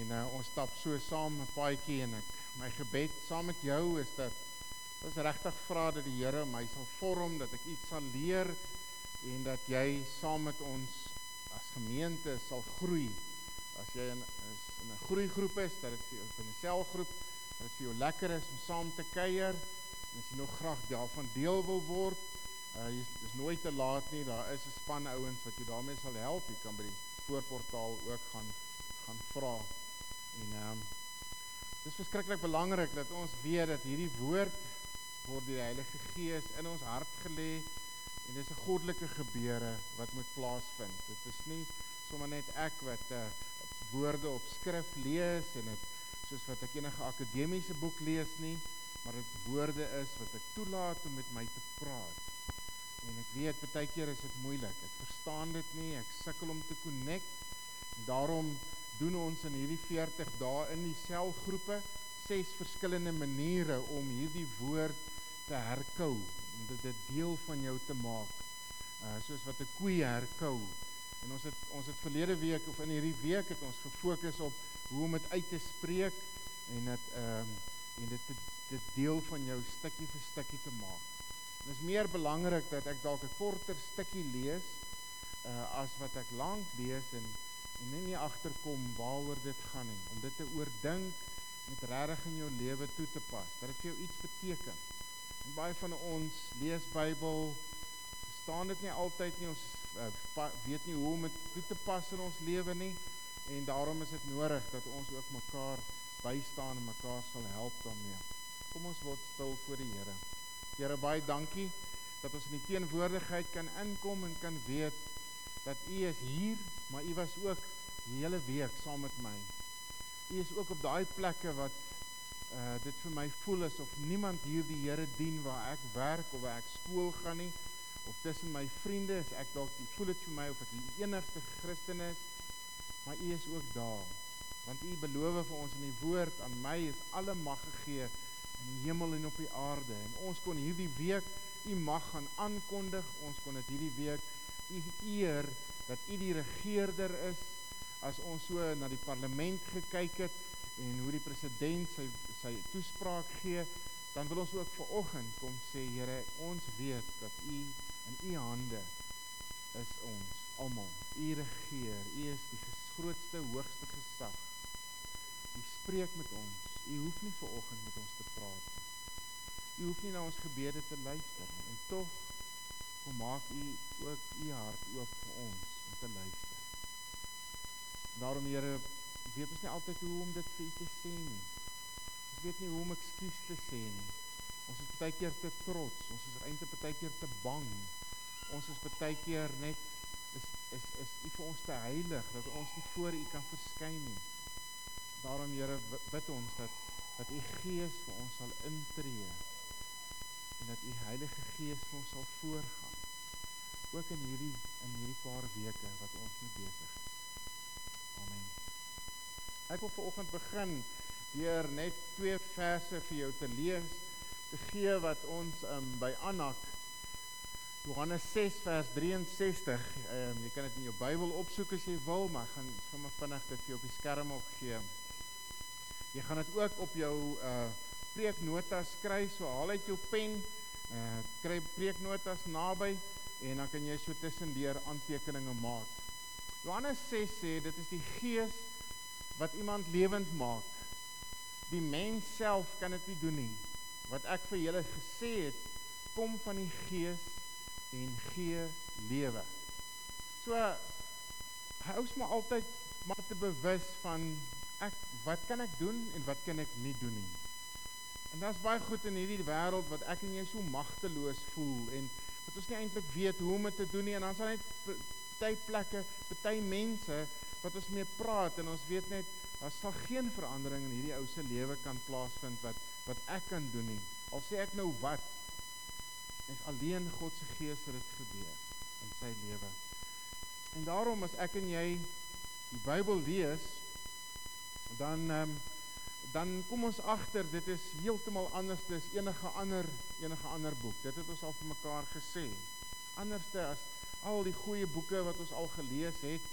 En uh, ons stap so saam 'n paadjie en ek my gebed saam met jou is dat ons regtig vra dat die Here my sal vorm, dat ek iets sal leer en dat jy saam met ons as gemeente sal groei. As jy in is in 'n groeigroep is, dat dit vir jou in 'n selgroep, dat dit vir jou lekker is om saam te kuier en as jy nog graag daarvan deel wil word, uh, jy is nooit te laat nie. Daar is 'n span ouens wat jou daarmee sal help. Jy kan by die voorportaal ook gaan gaan vra. En ehm um, dis verskriklik belangrik dat ons weet dat hierdie woord word deur die Heilige Gees in ons hart gelê en dis 'n goddelike gebeure wat moet plaasvind. Dit is nie sommer net ek wat uh, woorde op skrif lees en dit soos wat ek enige akademiese boek lees nie, maar dit woorde is wat ek toelaat om met my te praat. En ek weet baie keer is dit moeilik. Ek verstaan dit nie. Ek sukkel om te connect. Daarom doen ons in hierdie 40 dae in die selgroepe ses verskillende maniere om hierdie woord te herkou om dit 'n deel van jou te maak. Uh soos wat 'n koei herkou. En ons het ons het verlede week of in hierdie week het ons gefokus op hoe om dit uit te spreek en dit ehm um, en dit dit deel van jou stukkie vir stukkie te maak. Dit is meer belangrik dat ek dalk 'n korter stukkie lees uh as wat ek lank lees en en nie, nie agterkom waaroor dit gaan nie. Om dit te oordink met regtig in jou lewe toe te pas. Dat dit vir jou iets beteken. En baie van ons lees Bybel verstaan dit nie altyd nie. Ons uh, weet nie hoe om dit toe te pas in ons lewe nie. En daarom is dit nodig dat ons ook mekaar bystaan en mekaar sal help daarmee. Kom ons word stil voor die Here. Here baie dankie dat ons in die teenwoordigheid kan inkom en kan weet dat U is hier, maar U was ook die hele week saam met my. U is ook op daai plekke wat uh dit vir my voel asof niemand hier die Here dien waar ek werk of waar ek skool gaan nie of tussen my vriende is ek dalk die voel dit vir my of ek die enigste Christen is, maar U is ook daar. Want U beloof vir ons in die woord aan my is alle mag gegee in die hemel en op die aarde en ons kon hierdie week U mag gaan aankondig. Ons kon dit hierdie week U eer dat U die regerder is as ons so na die parlement gekyk het en hoe die president sy sy toespraak gee dan wil ons ook ver oggend kom sê Here ons weet dat U in U hande is ons almal. U regeer. U is die grootste hoogste gesag. U spreek met ons. U hoef nie ver oggend met ons te praat nie. U hoef nie na ons gebede te luister en tog kom maak u ook u hart oop vir ons om te luister. Daarom Here, weet ons nie altyd hoe om dit vir u te sê nie. Ons weet nie hoe om ekskuus te sê nie. Ons is baie keer te trots, ons is eintlik baie keer te bang. Ons is baie keer net is is is u vir ons te heilig dat ons nie voor u kan verskyn nie. Daarom Here, bid ons dat dat u Gees vir ons sal intree en dat u Heilige Gees vir ons sal voorgaan ook in hierdie in hierdie paar weke wat ons mee besig is. Amen. Ek wil vanoggend begin deur net twee verse vir jou te lees te gee wat ons um, by Anak Johannes 6 vers 63. Ehm um, jy kan dit in jou Bybel opsoek as jy wil, maar gaan sommer vinnig dit vir jou op die skerm op gee. Jy gaan dit ook op jou uh preeknotas skryf, so haal uit jou pen, uh kry preeknotas naby en dan kan jy so tussendeur aantekeninge maak. Johannes 6 sê dit is die gees wat iemand lewend maak. Die mens self kan dit nie doen nie. Wat ek vir julle gesê het, kom van die gees en gee lewe. So hou ons maar altyd maar te bewus van ek wat kan ek doen en wat kan ek nie doen nie. En daar's baie goed in hierdie wêreld wat ek en jy so magteloos voel en wat ons nie eintlik weet hoe om dit te doen nie en dan sal net party plekke, party mense wat ons mee praat en ons weet net daar sal geen verandering in hierdie ou se lewe kan plaasvind wat wat ek kan doen nie. Al sê ek nou wat is alleen God se gees wat dit gebeur in sy lewe. En daarom as ek en jy die Bybel lees dan ehm um, dan kom ons agter dit is heeltemal anders as enige ander enige ander boek. Dit het ons al vir mekaar gesê. Anderste as al die goeie boeke wat ons al gelees het,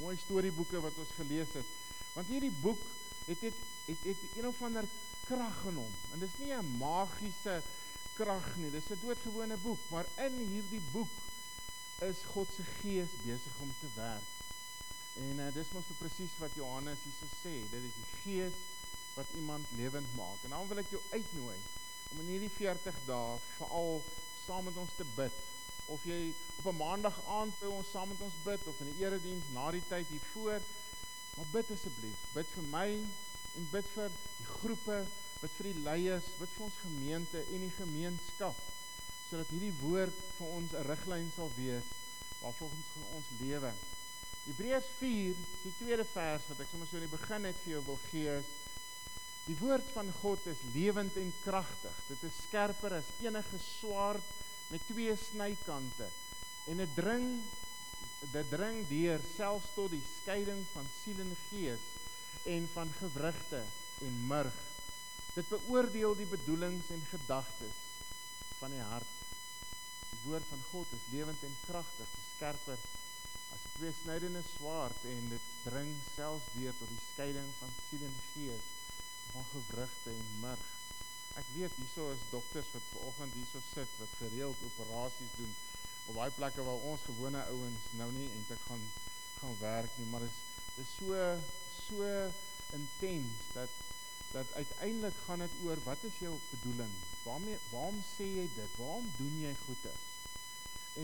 mooi storieboeke wat ons gelees het. Want hierdie boek het het het, het een of ander krag in hom. En dis nie 'n magiese krag nie. Dis 'n doodgewone boek, maar in hierdie boek is God se gees besig om te werk. En uh, dis mos presies wat Johannes hierso sê. Dit is die gees wat iemand lewend maak. En dan wil ek jou uitnooi om in hierdie 40 dae veral saam met ons te bid. Of jy op 'n maandag aand by ons saam met ons bid of in die erediens na die tyd hiervoor, maar bid asseblief. Bid vir my en bid vir die groepe, bid vir die leiers, bid vir ons gemeente en die gemeenskap sodat hierdie woord vir ons 'n riglyn sal wees waarvolgens ons lewe. Hebreërs 4, die tweede vers wat ek sommer so in die begin net vir jou wil gee is die woord van God is lewend en kragtig. Dit is skerper as enige swaard met twee snykante en dit dring dit dring deur selfs tot die skeiding van siel en gees en van gewrigte en murg. Dit beoordeel die bedoelings en gedagtes van die hart. Die woord van God is lewend en kragtig, skerper as 'n tweesnydende swaard en dit dring selfs deur tot die skeiding van siel en gees, van gewrigte en murg. Ek weet hierso is dokters wat ver oggend hierso sit wat gereeld operasies doen op baie plekke waar ons gewone ouens nou nie eintlik gaan gaan werk nie, maar dit is dis so so intens dat dat uiteindelik gaan dit oor wat is jou bedoeling? Waarmee waarom sê jy dit? Waarom doen jy goeie?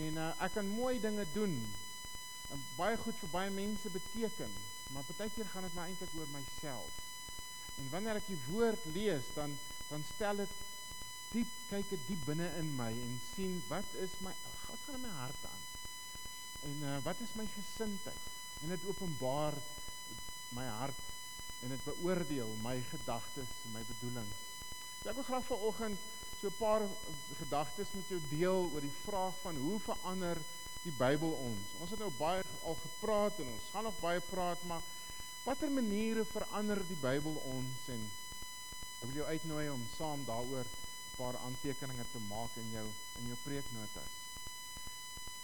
En uh, ek kan mooi dinge doen. En baie goed vir baie mense beteken, maar partykeer gaan dit maar eintlik oor myself. En wanneer ek die woord lees, dan dan stel dit diep kyk dit diep binne in my en sien wat is my wat gaan in my hart aan? En uh, wat is my gesindheid? En dit openbaar my hart en dit beoordeel my gedagtes en my bedoelings. So ek wil graag vanoggend so 'n paar gedagtes met jou deel oor die vraag van hoe verander die Bybel ons. Ons het nou baie al gepraat en ons gaan nog baie praat, maar watter maniere verander die Bybel ons en ek wil jou uitnooi om saam daaroor 'n paar aantekeninge te maak in jou in jou preeknotas.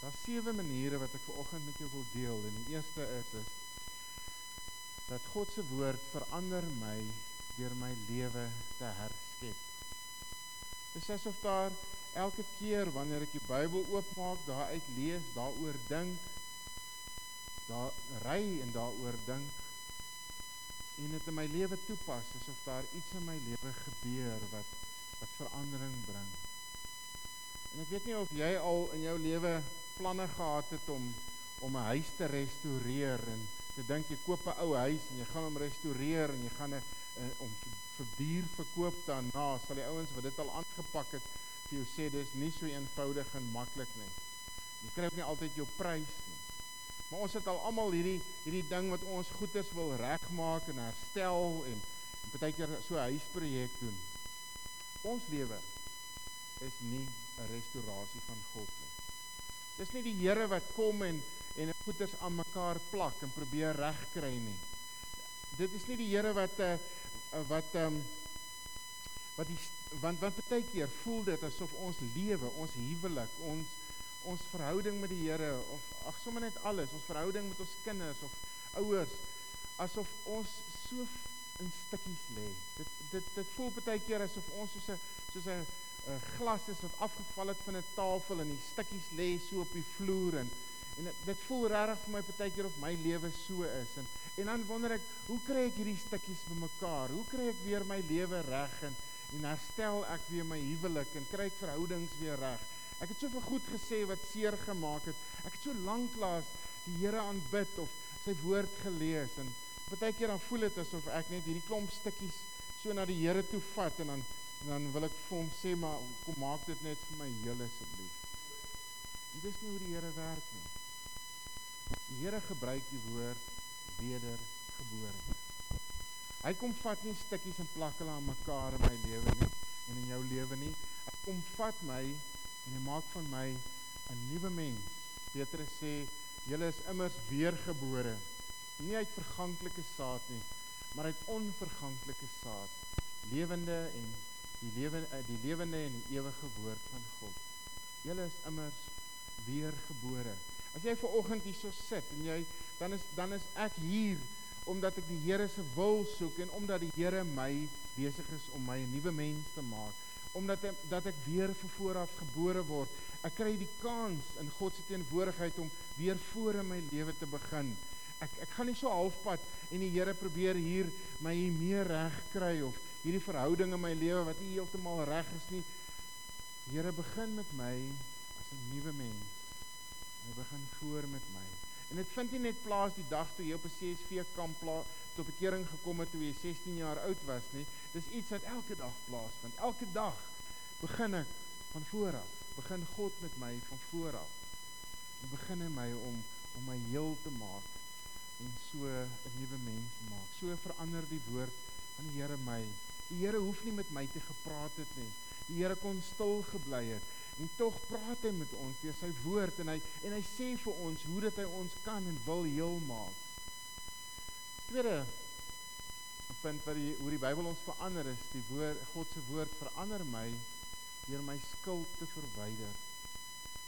Daar's sewe maniere wat ek vanoggend met jou wil deel en die eerste is is dat God se woord verander my deur my lewe te herskep. Dit is asof daar elke keer wanneer ek die Bybel oopmaak, daaruit lees, daaroor dink, daar ry en daaroor dink en dit in my lewe toepas, asof daar iets in my lewe gebeur wat wat verandering bring. En ek weet nie of jy al in jou lewe planne gehad het om om 'n huis te restoreer en jy dink jy koop 'n ou huis en jy gaan hom restoreer en jy gaan 'n om vir duur verkoop daarna sal die ouens wat dit al aangepak het vir jou sê dis nie so eenvoudig en maklik nie. Jy kry ook nie altyd jou prys. Maar ons het al almal hierdie hierdie ding wat ons goeders wil regmaak en herstel en en partykeer so 'n huisprojek doen. Ons lewe is nie 'n restaurasie van God nie. Dis nie die Here wat kom en en goeders aan mekaar plak en probeer regkry nie. Dit is nie die Here wat uh, wat ehm um, wat die want want baie keer voel dit asof ons lewe, ons huwelik, ons ons verhouding met die Here of ag sommer net alles, ons verhouding met ons kinders of ouers asof ons so in stukkies lê. Dit dit dit voel baie keer asof ons soos 'n soos 'n glas is wat afgeval het van 'n tafel en die stukkies lê so op die vloer en En dit, dit voel regtig vir my partykeer of my lewe so is en en dan wonder ek, hoe kry ek hierdie stukkies bymekaar? Hoe kry ek weer my lewe reg en en herstel ek weer my huwelik en kry ek verhoudings weer reg? Ek het soveel goed gesê wat seer gemaak het. Ek het so lanklaas die Here aanbid of sy woord gelees en partykeer dan voel dit asof ek net hierdie klomp stukkies so na die Here toe vat en dan en dan wil ek vir hom sê maar kom maak dit net vir my heel asseblief. Dit is nie hoe die Here werk nie. Die Here gebruik die woord wedergebore. Hy kom vat nie stukkies en plak hulle aan mekaar in my lewe nie en in jou lewe nie. Hy kom vat my en hy maak van my 'n nuwe mens. Petrus sê, "Julle is immers weergebore, nie uit verganklike saad nie, maar uit onverganklike saad, lewende en die lewe eh, die lewende en die ewige woord van God. Julle is immers weergebore." As jy ver oggend hier so sit en jy dan is dan is ek hier omdat ek die Here se wil soek en omdat die Here my besig is om my 'n nuwe mens te maak, omdat ek, dat ek weer vir vooraf gebore word. Ek kry die kans in God se teenwoordigheid om weer voor in my lewe te begin. Ek ek gaan nie so halfpad en die Here probeer hier my hier meer reg kry of hierdie verhouding in my lewe wat nie heeltemal reg is nie. Die Here begin met my as 'n nuwe mens. Hy begin voor met my. En dit vind nie net plaas die dag toe jy op 'n CSV kamp tot bekering gekom het toe jy 16 jaar oud was nie. Dis iets wat elke dag plaasvind. Elke dag begin ek van voor af. Begin God met my van voor af. En begin hy my om om my heel te maak en so 'n nuwe mens te maak. So verander die woord van die Here my. Die Here hoef nie met my te gepraat het nie. Die Here kon stil gebly het en tog praat hy met ons deur sy woord en hy en hy sê vir ons hoe dit hy ons kan en wil heel maak. Tweede punt wat die hoe die Bybel ons verander is, die woord God se woord verander my deur my skuld te verwyder.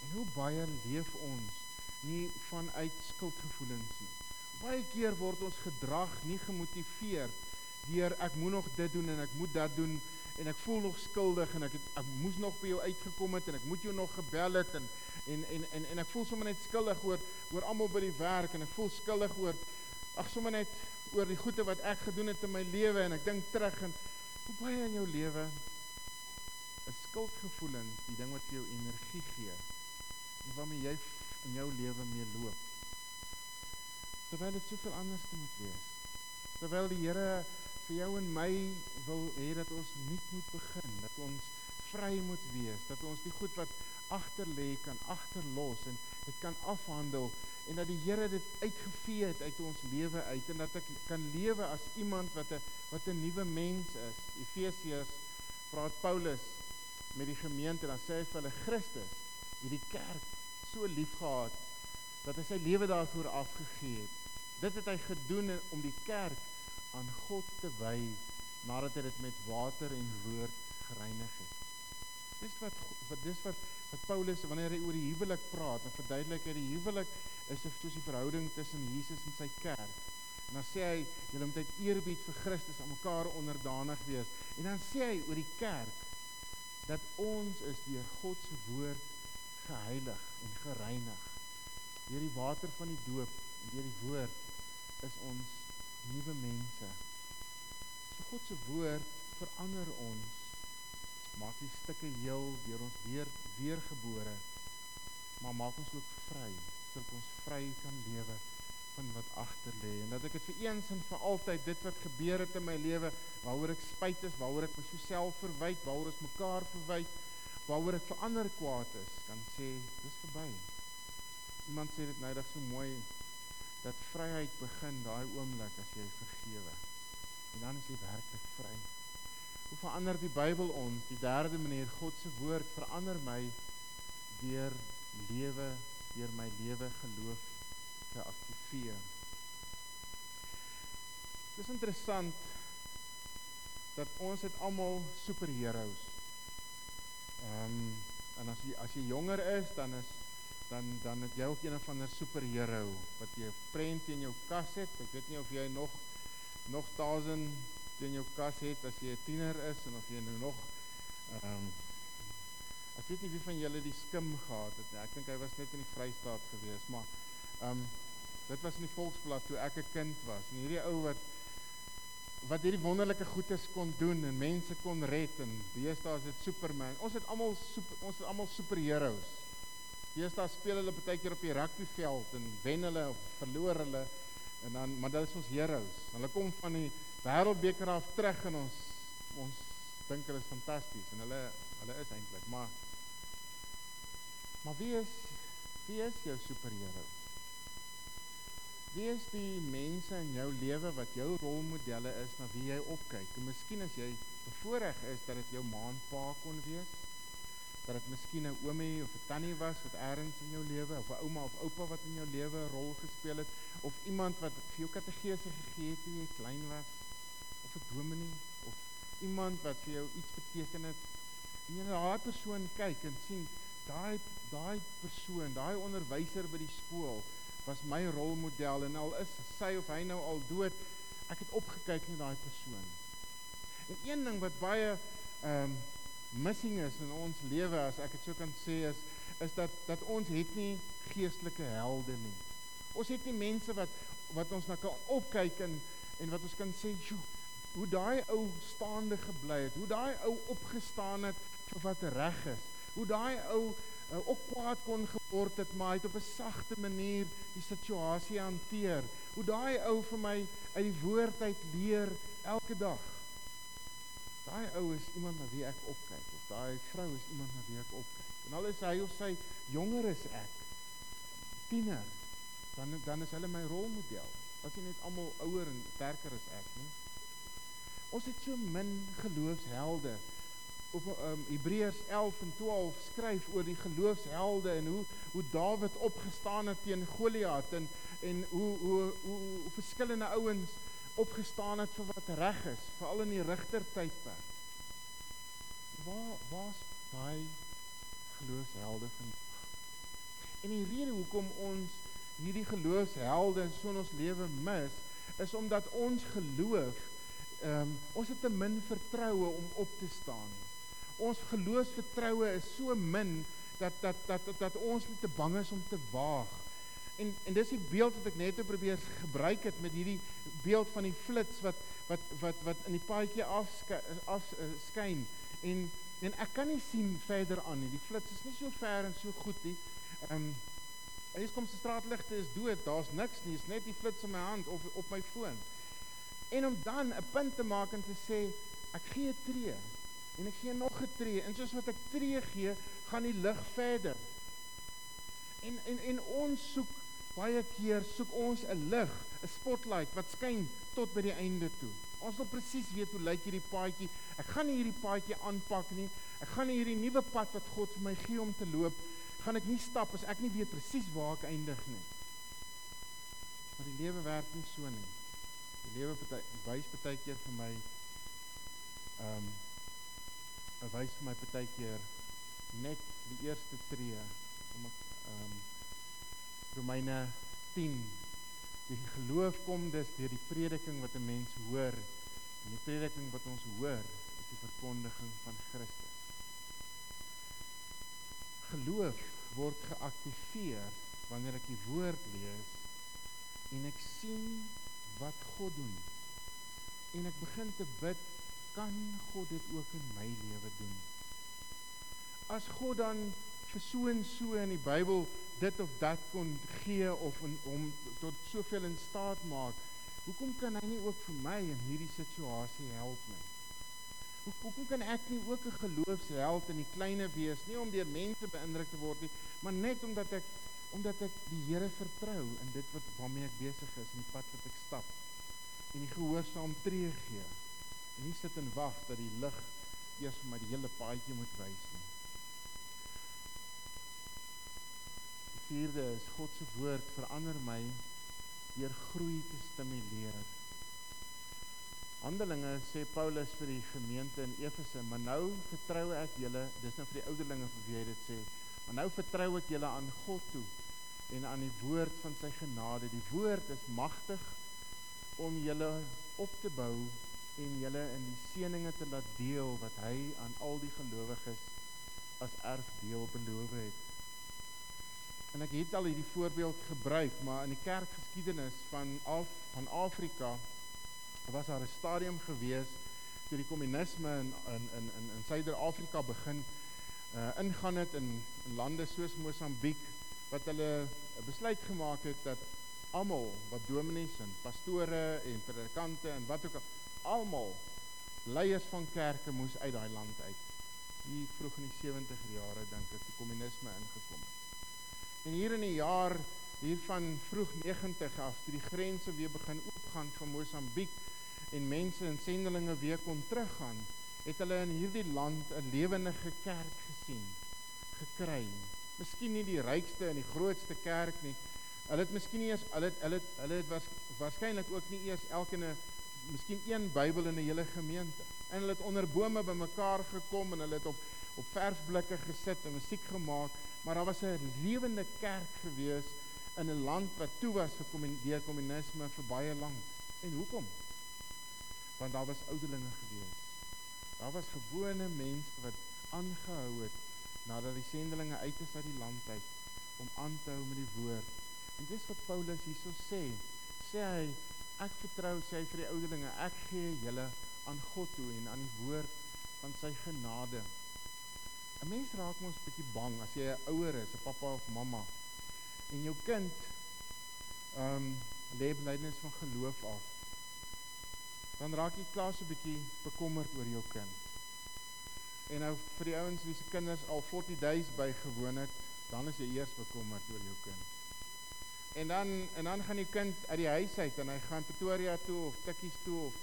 En hoe baie leef ons nie vanuit skuldgevoelens nie. Baie keer word ons gedrag nie gemotiveer deur ek moet nog dit doen en ek moet dat doen en ek voel nog skuldig en ek het, ek moes nog by jou uitgekom het en ek moet jou nog gebel het en en en en, en ek voel sommer net skuldig oor oor almal by die werk en ek voel skuldig oor ag sommer net oor die goeie wat ek gedoen het in my lewe en ek dink terug en hoe baie in jou lewe is skuldgevoelens die ding wat vir jou energie gee en waarmee jy in jou lewe mee loop. Terwyl dit soveel anders moet wees. Terwyl die Here vir jou en my wil hê dat ons nuut moet begin, dat ons vry moet wees, dat ons die goed wat agter lê kan agterlos en dit kan afhandel en dat die Here dit uitgevee het uit ons lewe uit en dat ek kan lewe as iemand wat 'n wat 'n nuwe mens is. Efesiërs praat Paulus met die gemeente dan sê hy vir hulle Christus hierdie kerk so liefgehad dat hy sy lewe daarvoor afgegee het. Dit het hy gedoen om die kerk aan God te wy nadat hy dit met water en woord gereinig het. Dis wat wat dis wat wat Paulus wanneer hy oor die huwelik praat, en verduidelik hy die huwelik is soos die verhouding tussen Jesus en sy kerk. En dan sê hy julle moet uit eerbied vir Christus aan mekaar onderdanig wees. En dan sê hy oor die kerk dat ons is deur God se woord geheilig en gereinig. Deur die water van die doop en deur die woord is ons nuwe mense. So God se woord verander ons. Maak die stukke heel deur ons weer weergebore. Maar maak ons ook vry, sodat ons vry kan lewe van wat agter lê en dat ek dit vir eens en vir altyd dit wat gebeur het in my lewe waaroor ek spyt is, waaroor ek myself verwyd, waaroor ons mekaar verwyd, waaroor ek vir ander kwaad is, kan sê dis verby. Iemand sê dit nou dat so mooi dat vryheid begin daai oomblik as jy vergewe. En dan is jy werklik vry. Hoe verander die Bybel ons? Die derde manier, God se woord verander my deur lewe, deur my lewe geloof te aktiveer. Dit is interessant dat ons het almal superheroes. Ehm um, en as jy as jy jonger is, dan is dan dan het jy ook een van 'n superhero wat jy 'n prent in jou kas het. Ek weet nie of jy nog nog 1000 in jou kas het as jy 'n tiener is en of jy nou nog ehm um, Ek weet nie wie van julle die skim gehad het nie. Ek dink hy was net in die Vrystaat gewees, maar ehm um, dit was in die Volksblad toe ek 'n kind was. En hierdie ou wat wat hierdie wonderlike goedes kon doen en mense kon red en deesdae is dit Superman. Ons het almal super ons is almal superheroes. Deesdae speel hulle baie keer op die rugbyveld en wen hulle of verloor hulle en dan maar dit is ons heroes. Hulle kom van die wêreldbeker af terug en ons ons dink hulle is fantasties en hulle hulle is eintlik, maar maar wie is wie is jou superheld? Wie is die mense in jou lewe wat jou rolmodelle is na wie jy opkyk? En miskien as jy bevoorreg is dat dit jou ma en pa kon wees, dat dit miskien 'n oomie of 'n tannie was wat eers in jou lewe of 'n ouma of oupa wat in jou lewe 'n rol gespeel het of iemand wat vir jou kategese gegee het toe jy klein was of 'n dominee of iemand wat vir jou iets beteken het en jy na daai persoon kyk en sien daai daai persoon daai onderwyser by die skool was my rolmodel en al is sy of hy nou al dood Ek het opgekyk na daai persoon. En een ding wat baie ehm um, missing is in ons lewe as ek dit so kan sê is is dat dat ons het nie geestelike helde nie. Ons het nie mense wat wat ons na kan opkyk en en wat ons kan sê, "Sjoe, hoe daai ou staande gebly het, hoe daai ou opgestaan het vir wat reg is. Hoe daai ou uh, ook kwaad kon geword het, maar hy het op 'n sagte manier die situasie hanteer. Hoe daai ou vir my uit die woord uit leer elke dag. Daai ou is iemand na wie ek opkyk of daai vrou is iemand na wie ek opkyk. En al is hy of sy jonger as ek, tiener, dan dan is hulle my rolmodel. As jy net almal ouer en sterker as ek, nie? Ons het so min geloofshelde. Op um, Hebreërs 11 en 12 skryf oor die geloofshelde en hoe hoe Dawid opgestaan het teen Goliat en en hoe hoe hoe, hoe verskillende ouens opgestaan het vir wat reg is, veral in die regtertydperk. Waar waar's daai geloofshelde vandag? En die rede hoekom ons hierdie geloofshelde so in ons lewe mis, is omdat ons geloof ehm um, ons het te min vertroue om op te staan. Ons geloofsvertroue is so min dat dat dat dat, dat ons net te bang is om te waag. En en dis die beeld wat ek net probeer gebruik het met hierdie beeld van die flits wat wat wat wat in die paadjie af af uh, skyn en en ek kan nie sien verder aan nie. Die flits is nie so ver en so goed nie. Ehm um, Hier kom se straatligte is dood. Daar's niks nie. Dis net die flits in my hand of op my foon en om dan 'n punt te maak en te sê ek gee 'n tree en ek gee nog 'n tree en soos wat ek tree gee, gaan die lig verder. En en en ons soek baie keer soek ons 'n lig, 'n spotlight wat skyn tot by die einde toe. Ons wil presies weet hoe lyk hierdie paadjie. Ek gaan nie hierdie paadjie aanpak nie. Ek gaan nie hierdie nuwe pad wat God vir my gee om te loop, gaan ek nie stap as ek nie weet presies waar ek eindig nie. Maar die lewe werk nie so nie. Die lewe wys baie keer vir my ehm um, wys vir my baie keer net die eerste tree om ehm um, Romeine 10 die geloof kom dus deur die prediking wat 'n mens hoor en die prediking wat ons hoor is die verkondiging van Christus. Geloof word geaktiveer wanneer ek die woord lees en ek sien wat God doen. En ek begin te bid, kan God dit ook in my lewe doen? As God dan vir so en so in die Bybel dit of dat kon gee of in, om tot soveel in staat maak, hoekom kan hy nie ook vir my in hierdie situasie help nie? Hoe hoekom kan ek nie ook 'n geloofsheld in die kleine wees nie om deur mense beïndruk te word nie, maar net omdat ek omdat ek die Here vertrou in dit wat waarmee ek besig is, in die pad wat ek stap en die gehoorsaam tree gee. Nie sit en wag dat die lig eers vir my die hele paadjie moet wys nie. Die vierde is God se woord verander my deur groei te stimuleer. Handelinge sê Paulus vir die gemeente in Efese, maar nou vertrou ek julle, dis nou vir die ouderlinge vir wie hy dit sê, maar nou vertrou ek julle aan God toe en aan die woord van sy genade. Die woord is magtig om julle op te bou en julle in die seëninge te laat deel wat hy aan al die gelowiges as erfdeel beloof het. En ek het al hierdie voorbeeld gebruik, maar in die kerkgeskiedenis van af van Afrika was daar 'n stadium gewees toe die kommunisme in in in in, in Suider-Afrika begin uh ingaan het in, in lande soos Mosambiek wat hulle besluit gemaak het dat almal wat dominees en pastore en predikante en wat ook al almal leiers van kerke moes uit daai land uit. Hier vroeg in die 70er jare dink ek die kommunisme ingekom het. En hier in die jaar hiervan vroeg 90 af toe die grense weer begin oopgaan van Mosambiek en mense en sendelinge weer kon teruggaan, het hulle in hierdie land 'n lewendige kerk gesien, gekry miskien nie die rykste en die grootste kerk nie. Hulle het miskien nie eens hulle het hulle het, hulle het was waarskynlik ook nie eers elkeen 'n miskien een Bybel in 'n hele gemeente. En hulle het onder bome bymekaar gekom en hulle het op op verfblikke gesit en musiek gemaak, maar daar was 'n lewende kerk gewees in 'n land wat toe was vir kommunie kommunisme vir baie lank. En hoekom? Want daar was ouderlinge gewees. Daar was gewone mense wat aangehou het nadat die sendelinge uit is uit die land uit om aan te hou met die woord. En dis wat Paulus hierso sê. Sê hy ek vertrou sê vir die ouderlinge, ek gee julle aan God toe en aan die woord van sy genade. 'n Mens raak mos 'n bietjie bang as jy 'n ouer is, 'n pappa of mamma en jou kind ehm um, lê blydnis van geloof af. Dan raak jy klaar so 'n bietjie bekommerd oor jou kind. En nou vir die ouens wie se kinders al 40 days bygewoon het, dan is jy eers bekommerd oor jou kind. En dan en dan gaan die kind uit die huis uit en hy gaan Pretoria toe of Tikkies toe of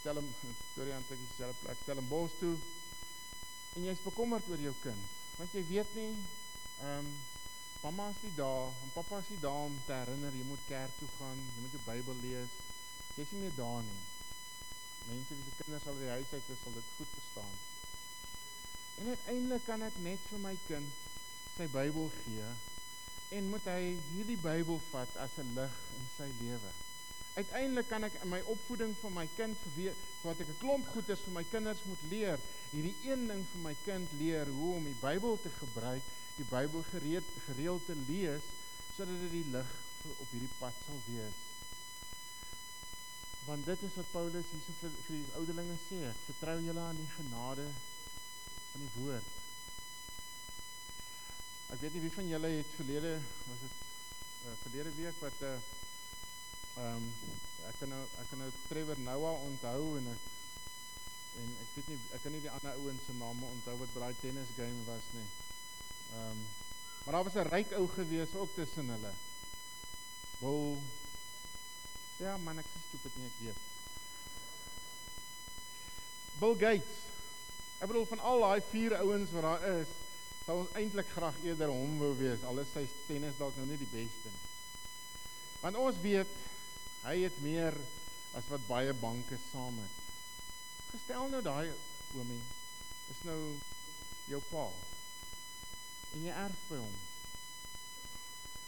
stel hom Pretoria en Tikkies selfe plek, stel hom Bos toe. En jy's bekommerd oor jou kind, want jy weet nie ehm um, mamma is nie daar en pappa is nie daar om te herinner jy moet kerk toe gaan, jy moet die Bybel lees. Jy's nie meer daar nie. Mense wie se kinders al uit die huis uit is, sal dit goed verstaan. En uiteindelik kan ek net vir my kind sy Bybel gee en moet hy hierdie Bybel vat as 'n lig in sy lewe. Uiteindelik kan ek in my opvoeding van my kind weet wat ek 'n klomp goeders vir my kinders moet leer, hierdie een ding vir my kind leer hoe om die Bybel te gebruik, die Bybel gereed gereeld te lees sodat dit die lig op hierdie pad sal wees. Want dit is wat Paulus hierso vir, vir die ouderlinge sê, vertrou julle aan die genade van die woord. Ek weet nie wie van julle het verlede was dit uh, verlede week wat 'n uh, ehm um, ek kan nou ek kan nou Trevor Noah onthou en ek en ek weet nie ek kan nie die ander ouens se name onthou wat by daai tennis game was nie. Ehm um, maar daar was 'n ryk ou gewees ook tussen hulle. Bill Ja, man, ek is stupid nie ek weet. Bill Gates. Ek bedoel van al daai vier ouens wat daar is, sou ons eintlik graag eerder hom wou wees. Alles sy tennis dalk nou nie die beste nie. Want ons weet hy het meer as wat baie banke saam het. Gestel nou daai oomie is nou jou pa. En jy erf by hom.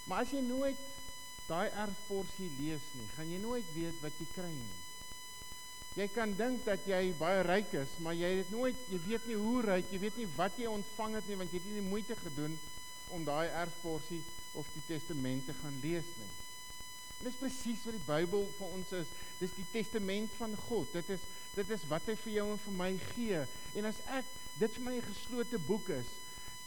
Maar as jy nooit daai erfporsie lees nie, gaan jy nooit weet wat jy kry nie. Jy kan dink dat jy baie ryk is, maar jy het nooit, jy weet nie hoe ryk, jy weet nie wat jy ontvang het nie want jy het nie die moeite gedoen om daai erfporsie of die testamente gaan lees nie. En dis presies wat die Bybel vir ons is. Dis die testament van God. Dit is dit is wat hy vir jou en vir my gee. En as ek dit vir my 'n geslote boek is,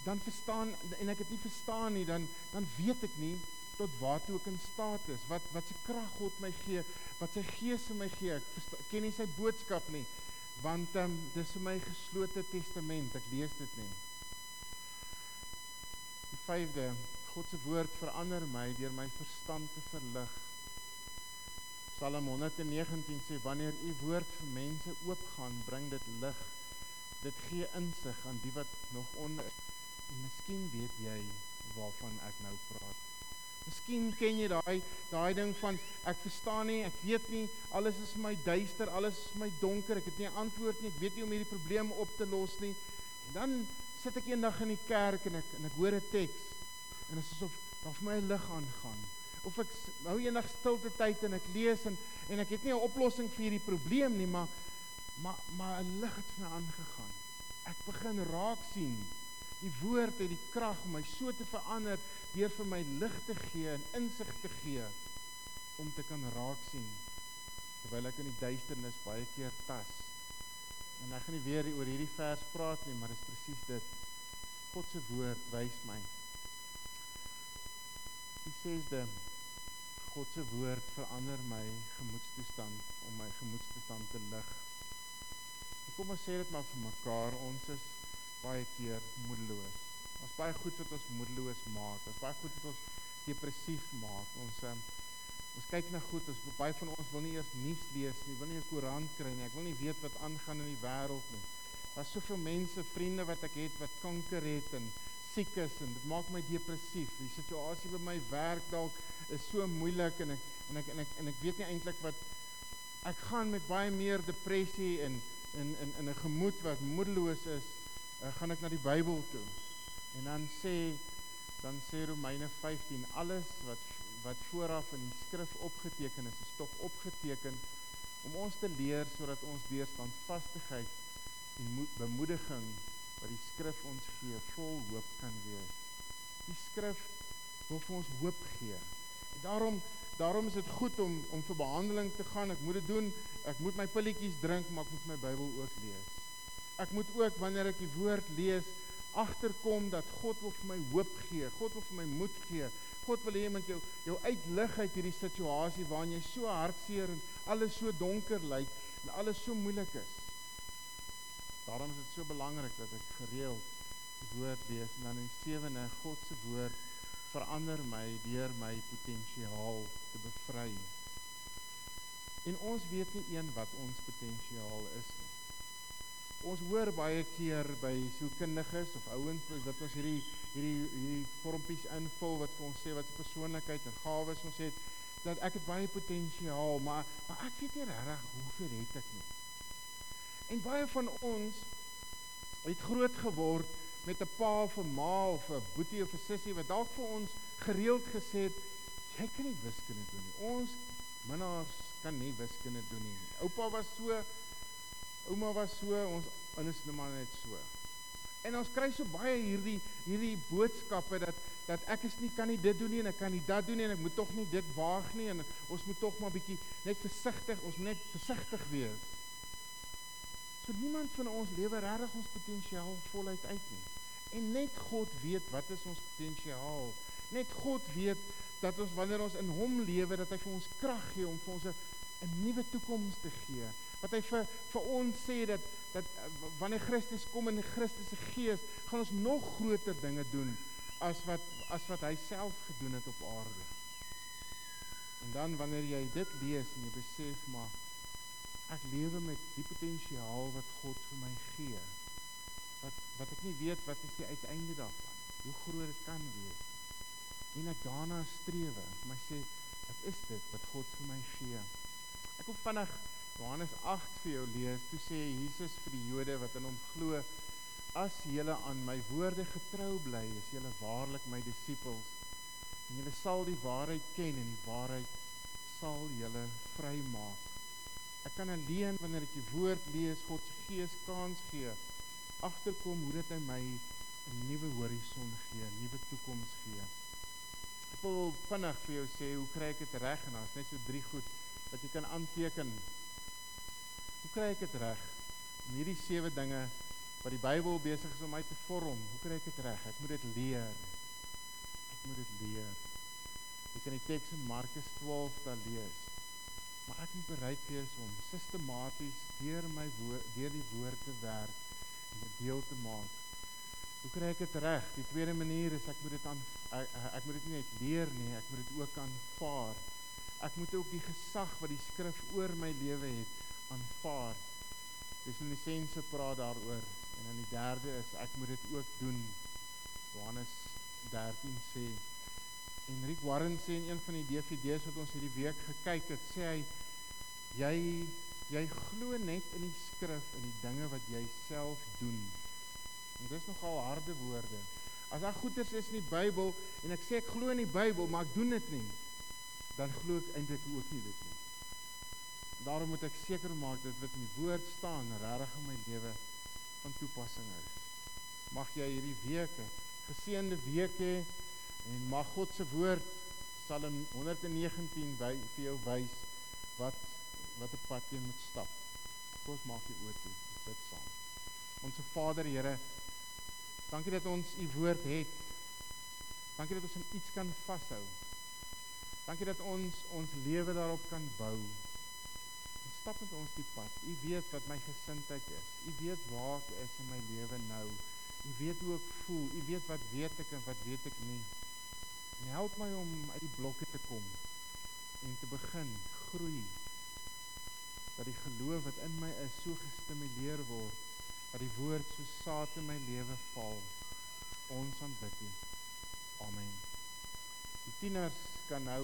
dan verstaan en ek dit nie verstaan nie, dan dan weet ek nie tot waartoe ek in staat is, wat wat se krag God my gee, wat sy gees in my gee. Ek verstaan, ken nie sy boodskap nie, want um, dis vir my geslote testament. Ek lees dit nie. Die vyfde, God se woord verander my deur my verstand te verlig. Psalm 119 sê wanneer u woord vir mense oopgaan, bring dit lig. Dit gee insig aan die wat nog onder en miskien weet jy waarvan ek nou praat. Miskien ken jy daai daai ding van ek verstaan nie, ek weet nie, alles is vir my duister, alles is vir my donker, ek het nie 'n antwoord nie, ek weet nie hoe om hierdie probleem op te los nie. En dan sit ek eendag in die kerk en ek en ek hoor 'n teks en dit is asof daar vir my 'n lig aangaan. Of ek hou eendag stilte tyd en ek lees en en ek het nie 'n oplossing vir hierdie probleem nie, maar maar maar 'n lig het vir my aangegaan. Ek begin raak sien die woord het die krag om my so te verander deur vir my lig te gee en insig te gee om te kan raak sien terwyl ek in die duisternis baie keer tas. En ek gaan nie weer oor hierdie vers praat nie, maar dit is presies dit. God se woord wys my. Hy sê dit God se woord verander my gemoedstoestand om my gemoedstoestand te lig. Kom ons sê dit maar vir mekaar, ons is baie keer moedeloos. Ons baie goed wat ons moedeloos maak. Ons baie goed wat ons depressief maak. Ons um, ons kyk na goed, ons baie van ons wil nie eers nuus lees nie, wil nie 'n koerant kry nie. Ek wil nie weet wat aangaan in die wêreld nie. Daar's soveel mense, vriende wat ek het wat kanker het en siek is en dit maak my depressief. Die situasie by my werk dalk is so moeilik en ek en ek en ek en ek weet nie eintlik wat ek gaan met baie meer depressie en in in in 'n gemoed wat moedeloos is uh, gaan ek na die Bybel toe. En dan sê dan sê Romeine 15 alles wat wat vooraf in die skrif opgeteken is, is tog opgeteken om ons te leer sodat ons deur standvastigheid en bemoediging wat die skrif ons gee, vol hoop kan wees. Die skrif wil vir ons hoop gee. En daarom daarom is dit goed om om vir behandeling te gaan. Ek moet dit doen. Ek moet my pilletjies drink, maar ek moet my Bybel ook lees. Ek moet ook wanneer ek die woord lees, agterkom dat God wil vir my hoop gee. God wil vir my moed gee. God wil hê met jou jou uitlig uit hierdie situasie waarin jy so hartseer en alles so donker lyk en alles so moeilik is. Daarom is dit so belangrik dat ek gereeld die woord lees en dan in sewende God se woord verander my deur my potensiaal te bevry. En ons weet nie een wat ons potensiaal is. Ons hoor baie keer by sielkundiges of ouens wat ons hierdie hierdie hierdie vormpies invul wat vir ons sê wat se persoonlikheid en gawes ons het dat ek het baie potensiaal, maar maar ek weet nie regtig hoeveel het ek nie. En baie van ons het groot geword met 'n pa of 'n ma of 'n boetie of 'n sussie wat dalk vir ons gereeld gesê het jy kan nie wiskunde doen nie. Ons minnaars kan nie wiskunde doen nie. Oupa was so Ouma was so, ons is nou maar net so. En ons kry so baie hierdie hierdie boodskappe dat dat ek is nie kan nie dit doen nie en ek kan nie dat doen nie en ek moet tog nie dit waag nie en ons moet tog maar bietjie net versigtig, ons moet net versigtig wees. So niemand van ons lewe regtig ons potensiaal voluit uit nie. En net God weet wat is ons potensiaal. Net God weet dat ons wanneer ons in hom lewe dat hy vir ons krag gee om vir ons 'n 'n nuwe toekoms te gee. Wat hy vir vir ons sê dat dat wanneer Christus kom in Christus se gees, gaan ons nog groter dinge doen as wat as wat hy self gedoen het op aarde. En dan wanneer jy dit lees en jy besef maar ek lewe met die potensiaal wat God vir my gee. Wat wat ek nie weet wat is die uiteinde daarvan. Hoe groot dit kan wees. En ek daarna strewe. My sê, wat is dit wat God vir my gee? Ek wil vinnig Johannes 8 vir jou lees. Toe sê Jesus vir die Jode wat in hom glo: "As julle aan my woorde getrou bly, is julle waarlik my disippels. En julle sal die waarheid ken en die waarheid sal julle vrymaak." Ek kan alleen wanneer ek die woord lees, God se Gees kans gee, agterkom hoe dit hy my 'n nuwe horison gee, 'n nuwe toekoms gee. Ek wil vinnig vir jou sê hoe kry ek dit reg en daar's net so drie goed dat jy kan aanteken. Hoe kry ek dit reg? Om hierdie sewe dinge wat die Bybel besig is om my te vorm, hoe kry ek dit reg? Ek moet dit leer. Ek moet dit leer. Ek kan die teks in Markus 12 daar lees. Maar ek moet bereid wees om sistematies deur my woord, deur die woord te werk en dit deel te maak. Hoe kry ek dit reg? Die tweede manier is ek moet dit aan ek, ek moet dit nie net leer nie, ek moet dit ook aanvaar ek moet ook die gesag wat die skrif oor my lewe het aanvaar. Dis in essensie praat daaroor. En dan die derde is ek moet dit ook doen. Johannes 13 sê en Rick Warren sê in een van die DVD's wat ons hierdie week gekyk het, sê hy jy jy glo net in die skrif en die dinge wat jy self doen. En dis nogal harde woorde. As daar goeters is in die Bybel en ek sê ek glo in die Bybel, maar ek doen dit nie dan glo ek eintlik ook nie dit nie. Daarom moet ek seker maak dat wat in die woord staan regtig in my lewe van toepassing is. Mag jy hierdie week 'n geseënde week hê en mag God se woord Psalm 119 by vir jou wys wat wat 'n pad jy moet stap. Kom ons maak die oë toe. Bid saam. Onse Vader Here, dankie dat ons u woord het. Dankie dat ons aan iets kan vashou. Dankie dat ons ons lewe daarop kan bou. Stap met ons die pad. U weet wat my gesindheid is. U weet waar ek is in my lewe nou. U weet hoe ek voel. U weet wat weet ek en wat weet ek nie. En help my om uit die blokke te kom en te begin groei. Dat die geloof wat in my is so gestimuleer word dat die woord so saad in my lewe val. Ons aanbid U. Amen. Die tieners kan nou